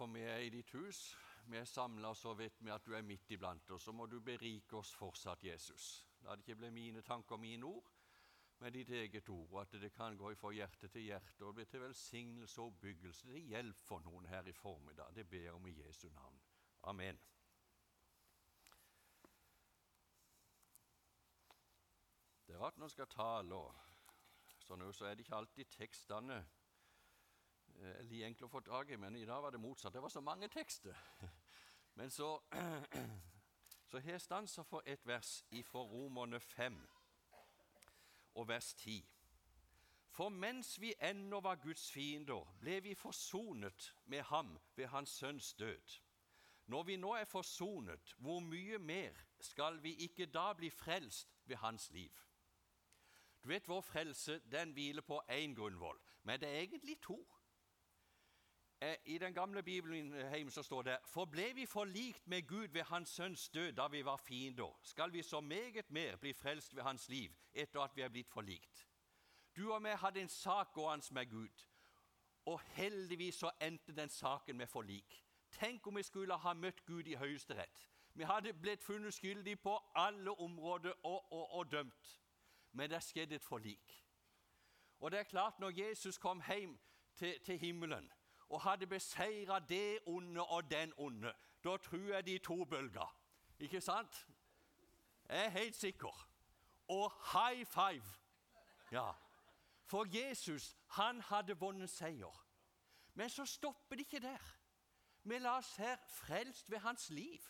for vi er i ditt hus. Vi er samla, så vet vi at du er midt iblant oss. Så må du berike oss fortsatt, Jesus. La det ikke bli mine tanker og mine ord, men ditt eget ord. Og at det kan gå fra hjerte til hjerte og bli til velsignelse og oppbyggelse. Det hjelp for noen her i formiddag. Det ber jeg om i Jesu navn. Amen. Det er rart når en skal tale, og sånn, så er det ikke alltid tekstene er litt enkle å få tak i, men i dag var det motsatt. Det var så mange tekster. Men så, så har jeg stansa for et vers fra Romerne 5 og vers 10. For mens vi ennå var Guds fiender, ble vi forsonet med ham ved Hans Sønns død. Når vi nå er forsonet, hvor mye mer skal vi ikke da bli frelst ved Hans liv? Du vet, Vår frelse den hviler på én grunnvoll, men det er egentlig to. Eh, I den gamle Bibelen hjemme så står det For ble vi forlikt med Gud ved Hans Sønns død da vi var fiender, skal vi så meget mer bli frelst ved Hans liv etter at vi er blitt forlikt. Du og meg hadde en sak gående med Gud, og heldigvis så endte den saken med forlik. Tenk om vi skulle ha møtt Gud i Høyesterett. Vi hadde blitt funnet skyldige på alle områder og, og, og dømt. Men det skjedde et forlik. Og det er klart, når Jesus kom hjem til, til himmelen og hadde beseira det onde og den onde. Da tror jeg de to bølger. Ikke sant? Jeg er helt sikker. Og high five! Ja. For Jesus, han hadde vunnet seier. Men så stopper det ikke der. Vi la oss her frelst ved hans liv.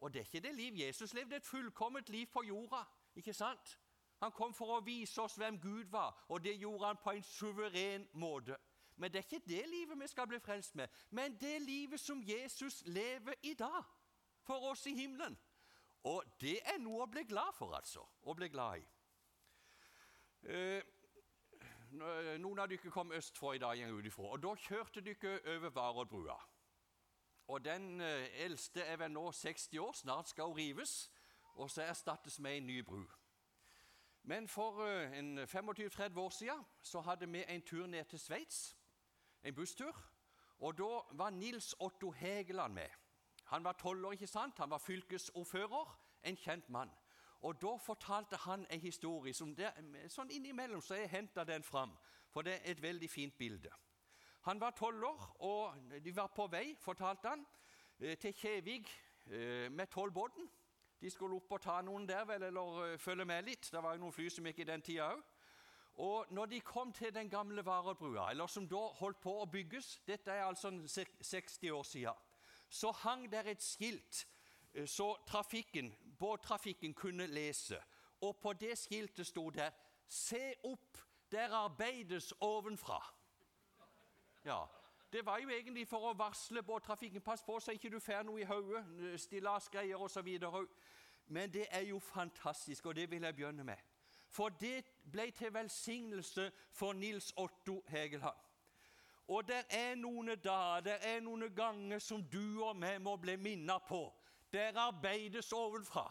Og det er ikke det liv Jesus levde, et fullkomment liv på jorda. Ikke sant? Han kom for å vise oss hvem Gud var, og det gjorde han på en suveren måte. Men det er ikke det livet vi skal bli frelst med, men det livet som Jesus lever i dag for oss i himmelen. Og det er noe å bli glad for, altså. Å bli glad i. Eh, noen av dere kom østfra i dag, ut ifra, og da kjørte dere over Varoddbrua. Og den eh, eldste er vel nå 60 år, snart skal hun rives, og så erstattes med en ny bru. Men for eh, 25-30 år siden så hadde vi en tur ned til Sveits en busstur. Og da var Nils Otto Hegeland med. Han var tolv år, ikke sant? Han var fylkesordfører, en kjent mann. Og Da fortalte han en historie som det, sånn innimellom så jeg henta den fram, for det er et veldig fint bilde. Han var tolv år, og de var på vei, fortalte han, eh, til Kjevik eh, med tollbåten. De skulle opp og ta noen der, vel, eller eh, følge med litt. Det var jo noen fly som gikk i den tida òg. Og når de kom til den gamle Varebrua, eller som da holdt på å bygges Dette er altså 60 år siden. Så hang der et skilt eh, så trafikken, båttrafikken kunne lese. Og på det skiltet sto det 'Se opp, der arbeides ovenfra'. Ja, Det var jo egentlig for å varsle båttrafikken. Pass på så ikke du får noe i hodet, stillasgreier osv. Men det er jo fantastisk, og det vil jeg begynne med. For det ble til velsignelse for Nils Otto Hegeland. Og det er noen dager, det er noen ganger som du og vi må bli minnet på. Der arbeides ovenfra.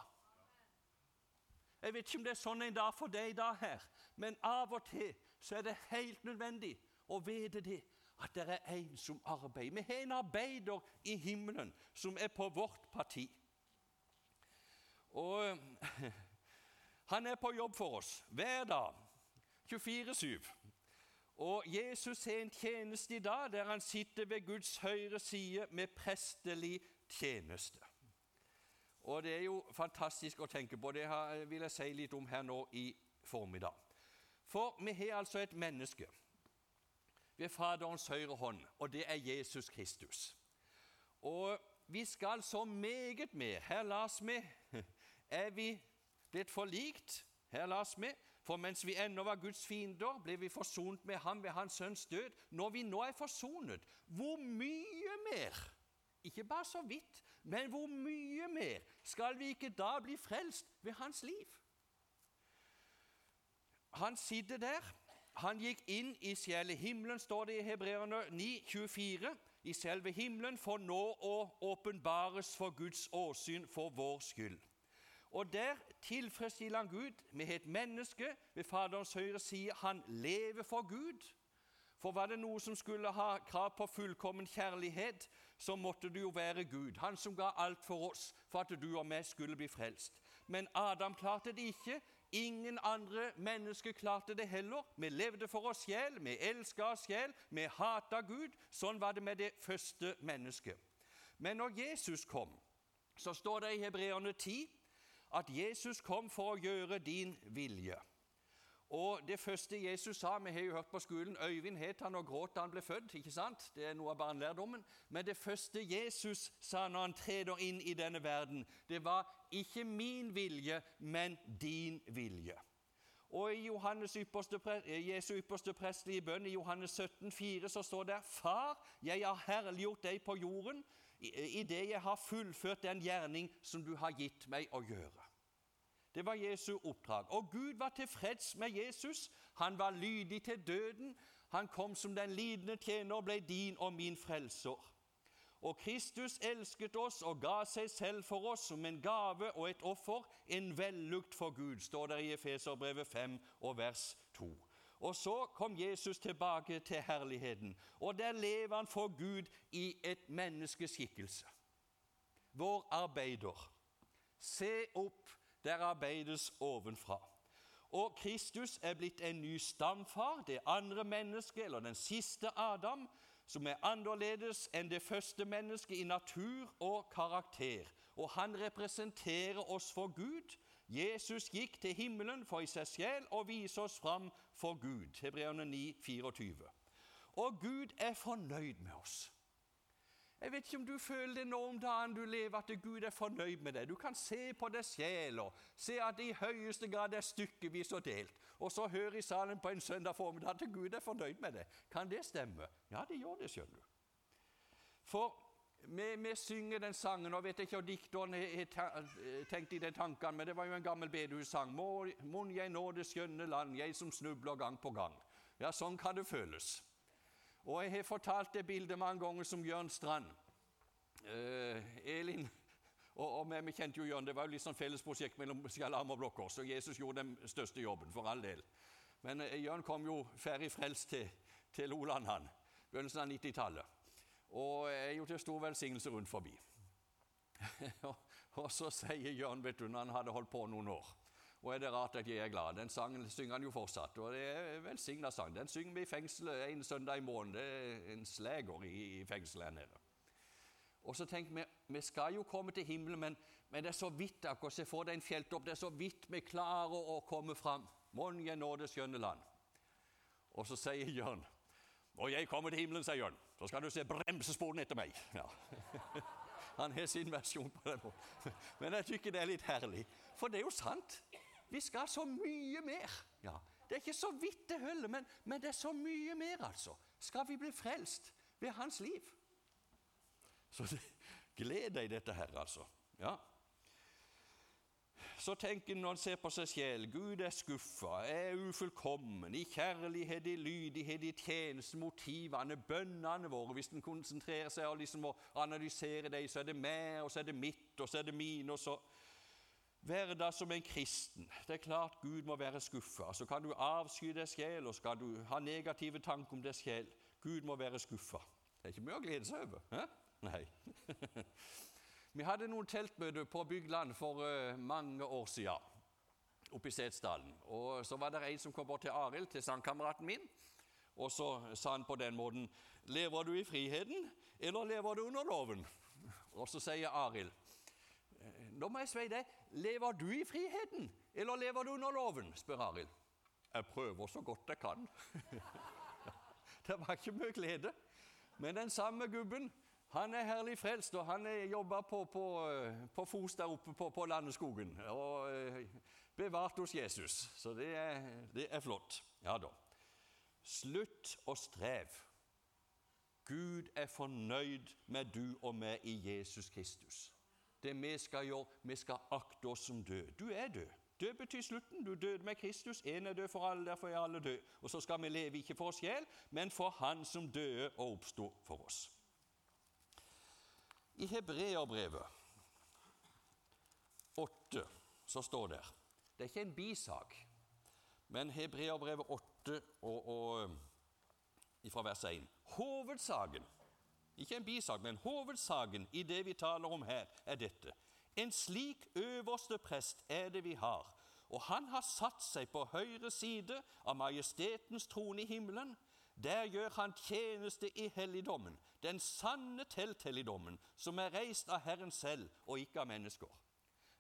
Jeg vet ikke om det er sånn en dag for deg i dag her, men av og til så er det helt nødvendig å vite det, at det er en som arbeider. Vi har en arbeider i himmelen som er på vårt parti. Og Han er på jobb for oss hver dag, 24-7. Og Jesus har en tjeneste i dag der han sitter ved Guds høyre side med prestelig tjeneste. Og Det er jo fantastisk å tenke på. Det vil jeg si litt om her nå i formiddag. For vi har altså et menneske ved Faderens høyre hånd, og det er Jesus Kristus. Og vi skal så meget mer. Her las vi er vi blitt forlikt. Her las vi for mens vi ennå var Guds fiender, ble vi forsont med ham ved hans sønns død. Når vi nå er forsonet, hvor mye mer? Ikke bare så vidt, men hvor mye mer skal vi ikke da bli frelst ved hans liv? Han sitter der. Han gikk inn i sjele himmelen, står det i Hebreerne 9, 24, i selve himmelen, for nå å åpenbares for Guds åsyn for vår skyld. Og der tilfredsstiller han Gud. Vi har et menneske ved Faderens høyre side. Han lever for Gud. For var det noe som skulle ha krav på fullkommen kjærlighet, så måtte det jo være Gud, han som ga alt for oss, for at du og meg skulle bli frelst. Men Adam klarte det ikke. Ingen andre mennesker klarte det heller. Vi levde for oss sjel, vi elska oss sjel, vi hata Gud. Sånn var det med det første mennesket. Men når Jesus kom, så står det i Hebreerne 10 at Jesus kom for å gjøre din vilje. Og Det første Jesus sa Vi har jo hørt på skolen Øyvind het han og gråt da han ble født. ikke sant? Det er noe av barnelærdommen. Men det første Jesus sa når han treder inn i denne verden, det var 'ikke min vilje, men din vilje'. Og I ypperste, Jesu ypperste prestelige bønn i Johannes 17, 4, så står det 'Far, jeg har herliggjort deg på jorden' idet jeg har fullført den gjerning som du har gitt meg å gjøre. Det var Jesu oppdrag. Og Gud var tilfreds med Jesus. Han var lydig til døden. Han kom som den lidende tjener og ble din og min frelser. Og Kristus elsket oss og ga seg selv for oss som en gave og et offer, en vellukt for Gud, står det i Efeserbrevet 5 og vers 2. Og så kom Jesus tilbake til herligheten, og der lever han for Gud i et menneskeskikkelse. Vår arbeider. Se opp der arbeides ovenfra. Og Kristus er blitt en ny stamfar, det andre mennesket, eller den siste Adam, som er annerledes enn det første mennesket i natur og karakter. Og han representerer oss for Gud. Jesus gikk til himmelen for i seg selv å vise oss fram for Gud. Hebreerne 9, 24. Og Gud er fornøyd med oss. Jeg vet ikke om du føler det nå om dagen du lever, at Gud er fornøyd med deg. Du kan se på deg sjel og se at det i høyeste grad er stykkevis og delt. Og så høre i salen på en søndag formiddag at Gud er fornøyd med deg. Kan det stemme? Ja, det gjør det, skjønner du. For vi, vi synger den sangen, og vet ikke hva dikteren har tenkt i de tankene, men det var jo en gammel bedehussang. Mon jeg nå det skjønne land, jeg som snubler gang på gang. Ja, sånn kan det føles. Og jeg har fortalt det bildet mange ganger som Jørn Strand. Eh, Elin og, og vi kjente jo Jørn, Det var jo litt sånn fellesprosjekt mellom Sjalam og Blokkås, og Jesus gjorde den største jobben, for all del. Men eh, Jørn kom jo ferdig frelst til, til Oland, han, begynnelsen av 90-tallet. Og er jo til stor velsignelse rundt forbi. og så sier Jørn, vet han hadde holdt på noen år og er det rart at jeg er glad? Den sangen synger han jo fortsatt, og det er en velsigna sang. Den synger vi i fengselet en søndag i måneden. Det er en sleger i, i fengselet her nede. Og så tenker vi vi skal jo komme til himmelen, men, men det er så vidt akkurat se for deg en fjelltopp, det er så vidt vi klarer å komme fram. Mon jeg når det skjønne land. Og så sier Jørn og jeg kommer til himmelen, sier Jørn, så skal du se bremsesporene etter meg. Ja. Han har sin versjon på det. Men jeg tykker det er litt herlig, for det er jo sant. Vi skal så mye mer. Ja, Det er ikke så vidt det holder, men, men, det er så mye mer, altså. Skal vi bli frelst ved hans liv? Så gled deg dette her, altså. Ja. Så tenker en når en ser på seg sjel Gud er skuffa, er ufullkommen, i kjærlighet, i lydighet, i tjeneste, motivene, bønnene våre Hvis en konsentrerer seg og liksom må analysere dem, så er det meg, og så er det mitt, og så er det mine, og så Være da som en kristen. Det er klart Gud må være skuffa. Så kan du avsky deg sjel, og skal du ha negative tanker om deg sjel. Gud må være skuffa. Det er ikke mye å glede seg over. Hæ? Nei. Vi hadde noen teltmøter på Bygland for uh, mange år siden oppe i Setesdalen. Og så var det en som kom bort til Arild, til sangkameraten min, og så sa han på den måten Lever du i friheten, eller lever du under loven? Og så sier Arild nå må jeg si deg, lever du i friheten, eller lever du under loven? spør Arild. Jeg prøver så godt jeg kan. det var ikke mye glede. Men den samme gubben han er herlig frelst, og han jobber på, på, på Fos der oppe på, på Landeskogen. Og eh, bevart hos Jesus. Så det er, det er flott. Ja da. Slutt å streve. Gud er fornøyd med du og meg i Jesus Kristus det vi skal gjøre, vi skal akte oss som død. Du er død. Død betyr slutten. Du døde med Kristus. Én er død for alle, derfor er alle døde. Og så skal vi leve ikke for oss selv, men for Han som døde og oppsto for oss. I Hebreabrevet 8 så står det Det er ikke en bisak, men Hebreabrevet 8 og, og, fra vers 1. Hovedsaken ikke en bisak, men hovedsaken i det vi taler om her, er dette. En slik øverste prest er det vi har, og han har satt seg på høyre side av majestetens trone i himmelen. Der gjør han tjeneste i helligdommen, den sanne telthelligdommen, som er reist av Herren selv og ikke av mennesker.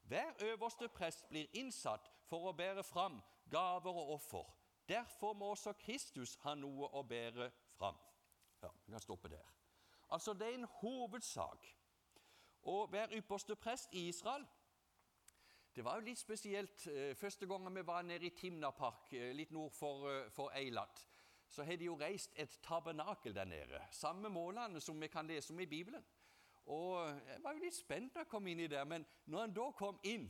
Hver øverste prest blir innsatt for å bære fram gaver og offer. Derfor må også Kristus ha noe å bære fram. Ja, vi kan stoppe der. Altså, Det er en hovedsak. Og hver ypperste prest i Israel Det var jo litt spesielt. Eh, første gangen vi var nede i Timnapark, Park, litt nord for, eh, for Eilat, så har de jo reist et tabernakel der nede. Samme målene som vi kan lese om i Bibelen. Og Jeg var jo litt spent da jeg kom inn i det, men når en da kom inn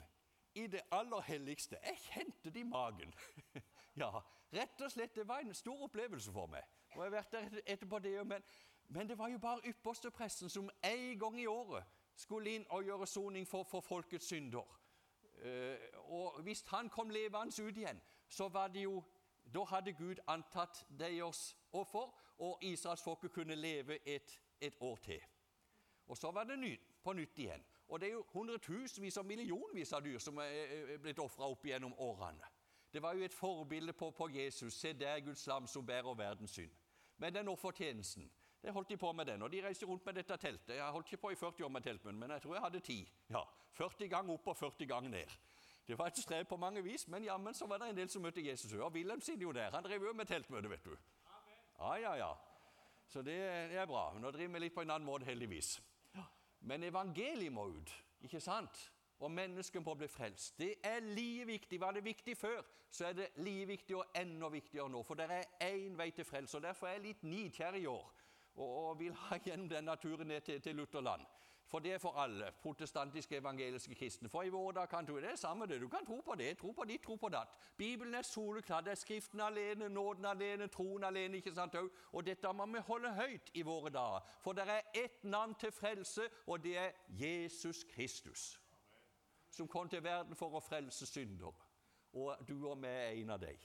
i det aller helligste Jeg kjente det i magen. ja, rett og slett, Det var en stor opplevelse for meg. Og jeg har vært der etterpå det, men, men det var jo bare ypperstepresten som en gang i året skulle inn og gjøre soning for, for folkets synder. Uh, og hvis han kom levende ut igjen, så var det jo Da hadde Gud antatt deres offer, og israelsfolket kunne leve et, et år til. Og så var det ny, på nytt igjen. Og det er jo hundretusenvis og millionvis av dyr som er blitt ofra opp gjennom årene. Det var jo et forbilde på, på Jesus. Se der Guds lam som bærer verdens synd. Men den offertjenesten det holdt de på med den, og De reiste rundt med dette teltet. Jeg holdt ikke på i 40 år med teltmunn, men jeg tror jeg hadde ti. Ja, 40 ganger opp og 40 ganger ned. Det var et strev på mange vis, men jammen så var det en del som møtte Jesus. Og Wilhelm sitter jo der. Han driver jo med teltmøte, vet du. Ja, ja, ja. Så det, det er bra. Nå driver vi litt på en annen måte, heldigvis. Men evangeliet må ut, ikke sant? Og mennesket må bli frelst. Det er like viktig. Var det viktig før, så er det like viktig og enda viktigere nå. For det er én vei til frelse. og Derfor er jeg litt nidkjær i år og, og vil ha gjennom den naturen ned til, til Lutherland. For det er for alle protestantiske evangeliske kristne. For i våre dager kan tro det er samme det. Du kan tro på det, tro på ditt, tro på datt. Bibelen er soleklar. Det er Skriften alene, nåden alene, troen alene. ikke sant Og dette må vi holde høyt i våre dager. For det er ett navn til frelse, og det er Jesus Kristus. Som kom til verden for å frelse synder. Og du og vi er en av dem.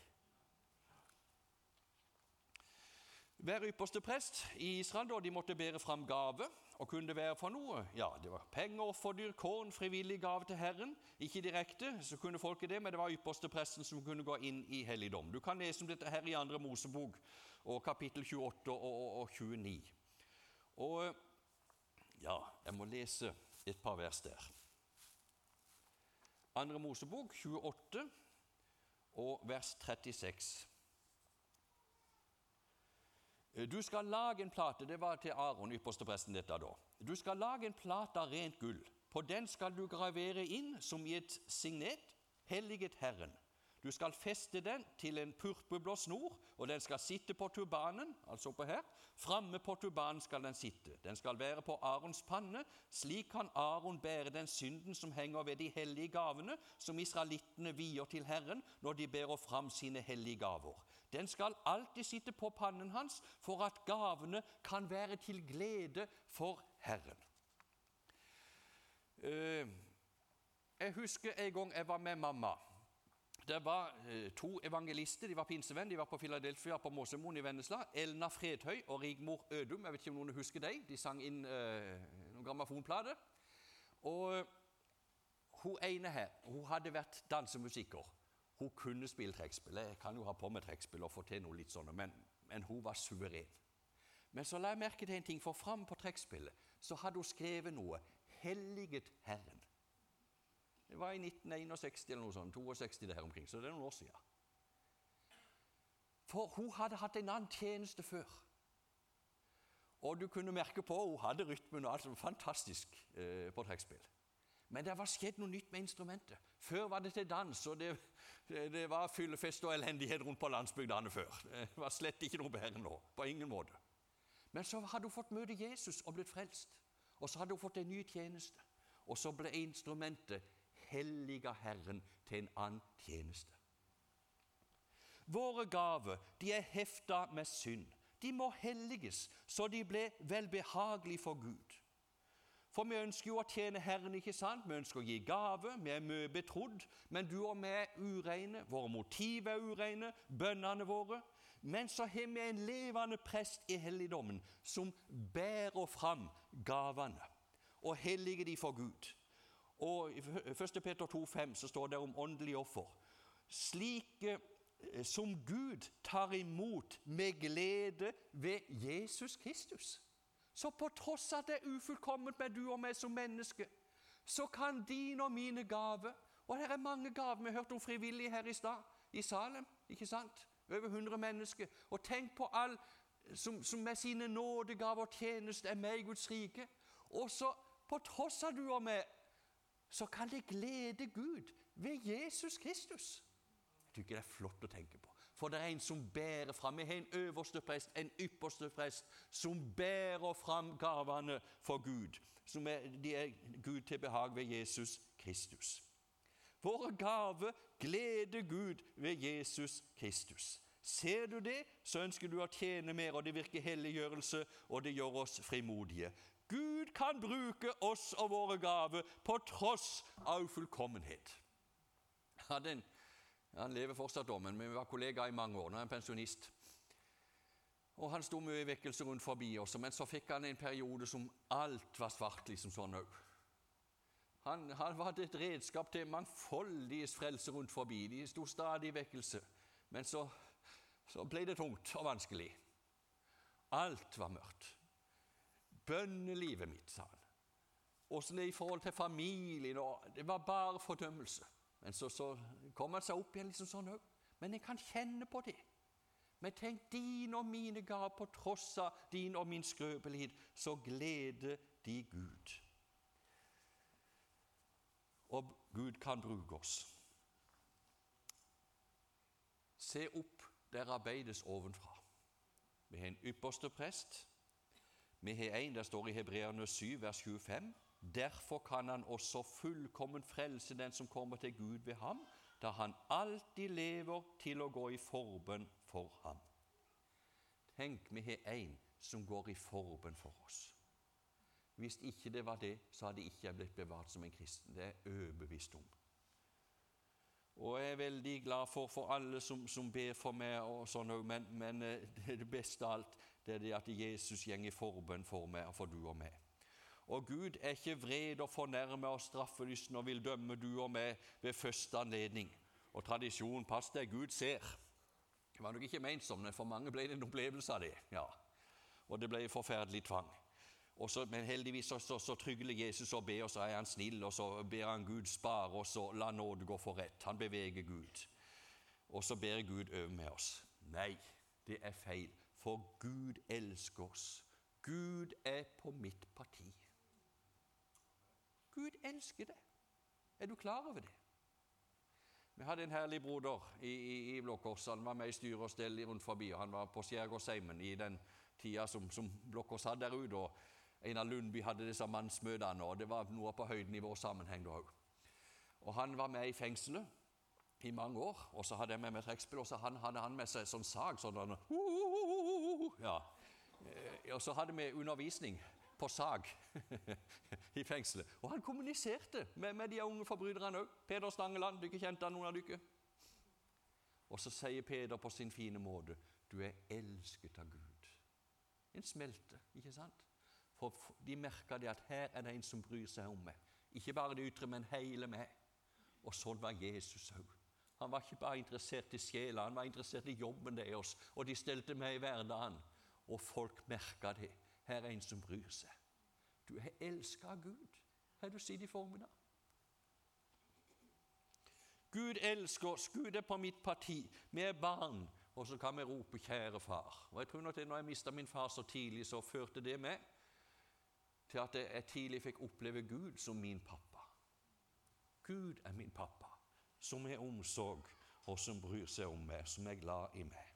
Hver ypperste prest i Israel da, de måtte bære fram gave. Og kunne det være for noe? Ja, det var penger, offerdyr, korn, frivillig gave til Herren. Ikke direkte, så kunne folket det, men det var ypperste presten som kunne gå inn i helligdom. Du kan lese om dette her i andre Mosebok, og kapittel 28 og, og, og 29. Og ja, jeg må lese et par vers der. Andre Mosebok 28 og vers 36. Eh, du skal lage en plate Det var til Aron, ypperstepresten, dette da. Du skal lage en plate av rent gull. På den skal du gravere inn, som i et signet, 'Helliget Herren'. Du skal feste den til en purpurblå snor, og den skal sitte på turbanen, altså oppe her. Framme på turbanen skal den sitte. Den skal være på Arons panne. Slik kan Aron bære den synden som henger ved de hellige gavene, som israelittene vier til Herren når de bærer fram sine hellige gaver. Den skal alltid sitte på pannen hans for at gavene kan være til glede for Herren. Eh, jeg husker en gang jeg var med mamma. Det var eh, to evangelister. De var pinsevenn. De var på Philadelphia på Måsemoen i Vennesla. Elna Fredhøy og Rigmor Ødum. Jeg vet ikke om noen husker dem. De sang inn eh, noen grammofonplater. Og hun ene her hun hadde vært dansemusiker. Hun kunne spille trekkspill. Jeg kan jo ha på meg trekkspill og få til noe litt sånn, men, men, hun var suveren. Men så la jeg merke til en ting, for fram på trekkspillet så hadde hun skrevet noe 'Helliget Herren'. Det var i 1961 eller noe sånt, 62 det her omkring, så det er noen år siden. For hun hadde hatt en annen tjeneste før. Og du kunne merke på hun hadde rytmen og alt som fantastisk eh, på trekkspill. Men det var skjedd noe nytt med instrumentet. Før var det til dans, og det, det var fyllefest og elendighet rundt på landsbygdene før. Det var slett ikke noe bedre nå. På ingen måte. Men så hadde hun fått møte Jesus og blitt frelst. Og så hadde hun fått en ny tjeneste. Og så ble instrumentet helliga Herren til en annen tjeneste. Våre gaver de er hefta med synd. De må helliges, så de ble velbehagelige for Gud. For vi ønsker jo å tjene Herren, ikke sant? Vi ønsker å gi gave, vi er mye betrodd. Men du og vi er ureine, våre motiv er ureine, bønnene våre. Men så har vi en levende prest i helligdommen som bærer fram gavene og helliger de for Gud. Og I 1. Peter 2,5 så står det om åndelig offer. Slike eh, som Gud tar imot med glede ved Jesus Kristus. Så på tross av at det er ufullkomment med du og meg som menneske, så kan din og mine gave Og det er mange gaver. Vi hørte om frivillige her i stad, i Salem. ikke sant? Over 100 mennesker. Og tenk på all som, som med sine nådegaver og tjeneste er med i Guds rike. Og så, på tross av du og meg, så kan det glede Gud ved Jesus Kristus. Jeg tykker det er flott å tenke på. For det er en som bærer fram. Vi har en øverste prest, en ypperste prest, som bærer fram gavene for Gud. Som er, de er Gud til behag ved Jesus Kristus. Våre gaver gleder Gud ved Jesus Kristus. Ser du det, så ønsker du å tjene mer, og det virker helliggjørelse, og det gjør oss frimodige. Gud kan bruke oss og våre gaver på tross av ufullkommenhet. Han lever fortsatt, da, men vi var kollegaer i mange år. Nå er han pensjonist. Og Han sto mye i vekkelse rundt forbi oss, men så fikk han en periode som alt var svart. liksom sånn òg. Han, han var et redskap til mangfoldiges frelse rundt forbi. De sto stadig i vekkelse. Men så, så ble det tungt og vanskelig. Alt var mørkt. Bønnelivet mitt, sa han. Åssen det er i forhold til familien og Det var bare fordømmelse. Men så, så kom han seg opp igjen liksom sånn òg. Men en kan kjenne på det. Men tenk din og mine gaver, på tross av din og min skrøpelighet, så gleder de Gud og Gud kan bruke oss. Se opp, der arbeides ovenfra. Vi har en ypperste prest. Vi har en, der står i Hebreerne 7, vers 25. Derfor kan han også fullkommen frelse den som kommer til Gud ved ham, da han alltid lever til å gå i forbønn for ham. Tenk, vi har en som går i forbønn for oss. Hvis ikke det var det, så hadde ikke jeg blitt bevart som en kristen. Det er jeg overbevist om. Og jeg er veldig glad for, for alle som, som, ber for meg, og sånn, men, men eh, det beste av alt det er det at Jesus går i forbønn for meg og for du og meg. Og Gud er ikke vred og fornærmet og straffelysten og vil dømme du og meg ved første anledning. Og tradisjon, pass deg, Gud ser. Det var nok ikke ment som det, for mange ble det en opplevelse av det. ja. Og det ble forferdelig tvang. Så, men heldigvis så, så, så trygler Jesus og ber, og så er han snill, og så ber han Gud spare oss og la nåde gå for rett. Han beveger Gud. Og så ber Gud over med oss. Nei, det er feil, for Gud elsker oss. Gud er på mitt parti. Gud elsker det. Er du klar over det? Vi hadde en herlig broder i, i, i Blå Kors. Han var med i styre og stell rundt forbi. og Han var på Skjærgårdsheimen i den tida som, som Blå Kors hadde der ute. og Einar Lundby hadde disse mannsmøtene, og det var noe på høydenivåsammenheng da òg. Og han var med i fengselet i mange år, og så hadde jeg med meg trekkspill, og så hadde han med seg sånn sag. sånn ja. Og så hadde vi undervisning på sag i fengselet. Og han kommuniserte med, med de unge forbryterne òg. Peder Stangeland, dere kjente han, noen av dere? Og så sier Peder på sin fine måte du er elsket av Gud. En smelte, ikke sant? For de merka det at her er det en som bryr seg om meg. Ikke bare det ytre, men hele meg. Og sånn var Jesus òg. Han var ikke bare interessert i sjela, han var interessert i jobben deres. Og de stelte meg i hverdagen. Og folk merka det. Her er en som bryr seg. Du er elska av Gud, har du sett i formiddag. Gud elsker oss. Gud er på mitt parti. Vi er barn. Og så kan vi rope 'Kjære far'. Og jeg tror nok det Når jeg mista min far så tidlig, så førte det med til at jeg tidlig fikk oppleve Gud som min pappa. Gud er min pappa, som har omsorg, og som bryr seg om meg, som er glad i meg.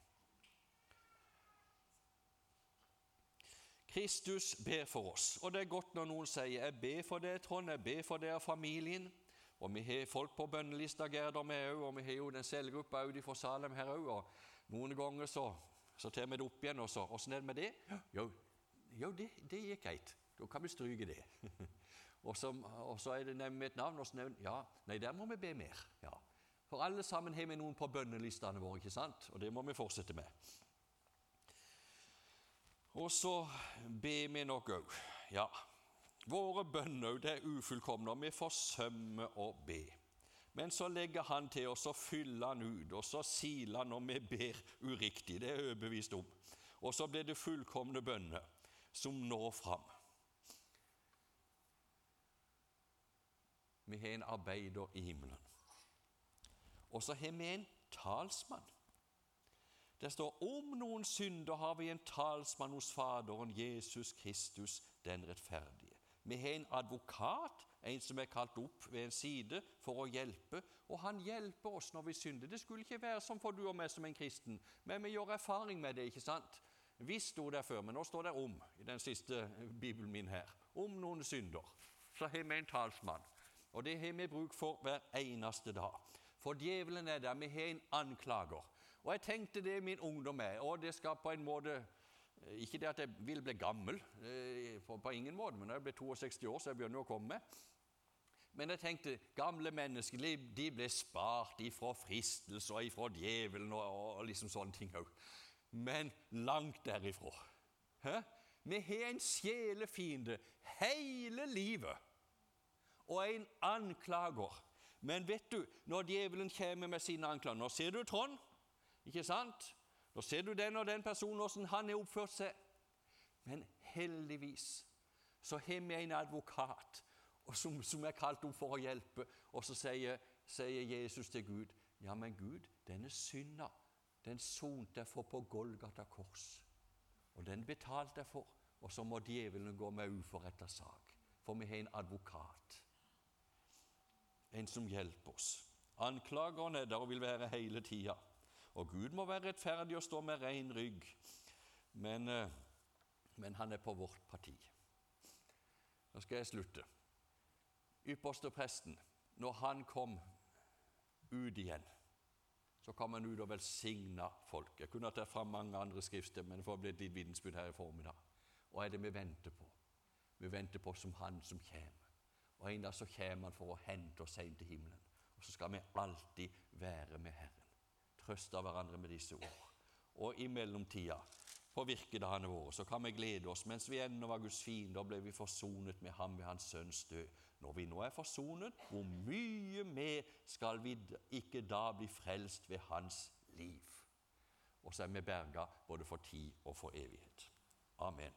Kristus ber for oss, og det er godt når noen sier 'Jeg ber for deg, Trond, jeg ber for deg og familien'. Og vi har folk på bønnelista, Gerda, meg òg, og vi har jo den cellegruppa ute fra Salem her òg. Og noen ganger så, så tar vi det opp igjen, og så Åssen er det med det? Jo, jo det, det gikk greit. Da kan vi stryke det. og, så, og, så, er det nevnt et navn. og så nevnt, ja, Nei, der må vi be mer. Ja. For alle sammen har vi noen på bønnelistene våre, ikke sant? og det må vi fortsette med. Og så ber vi nok òg. Ja, våre bønner det er ufullkomne, og vi forsømmer å be. Men så legger Han til og så fyller Han ut, og så siler Han når vi ber uriktig. Det er jeg overbevist om. Og så blir det fullkomne bønner som når fram. Vi har en arbeider i himmelen. Og så har vi en talsmann. Det står om noen synder har vi en talsmann hos Faderen, Jesus Kristus, den rettferdige. Vi har en advokat, en som er kalt opp ved en side for å hjelpe, og han hjelper oss når vi synder. Det skulle ikke være som for du og meg som en kristen, men vi gjør erfaring med det, ikke sant? Vi sto der før, men nå står det om i den siste bibelen min her. Om noen synder. Så har vi en talsmann. Og det har vi bruk for hver eneste dag. For djevelen er der. Vi har en anklager. Og jeg tenkte det min ungdom er, og det skal på en måte Ikke det at jeg vil bli gammel, eh, på, ingen måte, men når jeg blir 62 år, så jeg begynner å komme. Men jeg tenkte gamle mennesker de ble spart ifra fristelser og ifra djevelen og, og liksom sånne ting òg. Men langt derifra. Hæ? Vi har en sjelefiende hele livet og en anklager. Men vet du, når djevelen kommer med sine anklager Nå ser du Trond, ikke sant? Nå ser du den og den personen, hvordan han har oppført seg. Men heldigvis så har vi en advokat som, som, er kalt opp for å hjelpe. Og så sier, sier Jesus til Gud, ja, men Gud, denne synda, den sonte jeg for på Golgata kors. Og den betalte jeg for. Og så må djevelen gå med uforretta sak. For vi har en advokat en som hjelper oss. Anklageren er der og vil være hele tida. Og Gud må være rettferdig og stå med ren rygg, men, eh, men han er på vårt parti. Nå skal jeg slutte. Ypperste presten, når han kom ut igjen, så kom han ut og velsigna folk. Jeg kunne tatt fram mange andre skrifter, men det får bli et lite vitensbyrd her i formiddag. Og er det vi venter på? Vi venter på som Han som kommer. Og en dag så kommer han for å hente oss inn til himmelen. Og så skal vi alltid være med Herren. Trøste hverandre med disse ord. Og i mellomtida, på virkedagene våre, så kan vi glede oss. Mens vi ennå var Guds fiender, ble vi forsonet med ham ved hans sønns død. Når vi nå er forsonet, hvor mye mer skal vi ikke da bli frelst ved hans liv? Og så er vi berga både for tid og for evighet. Amen.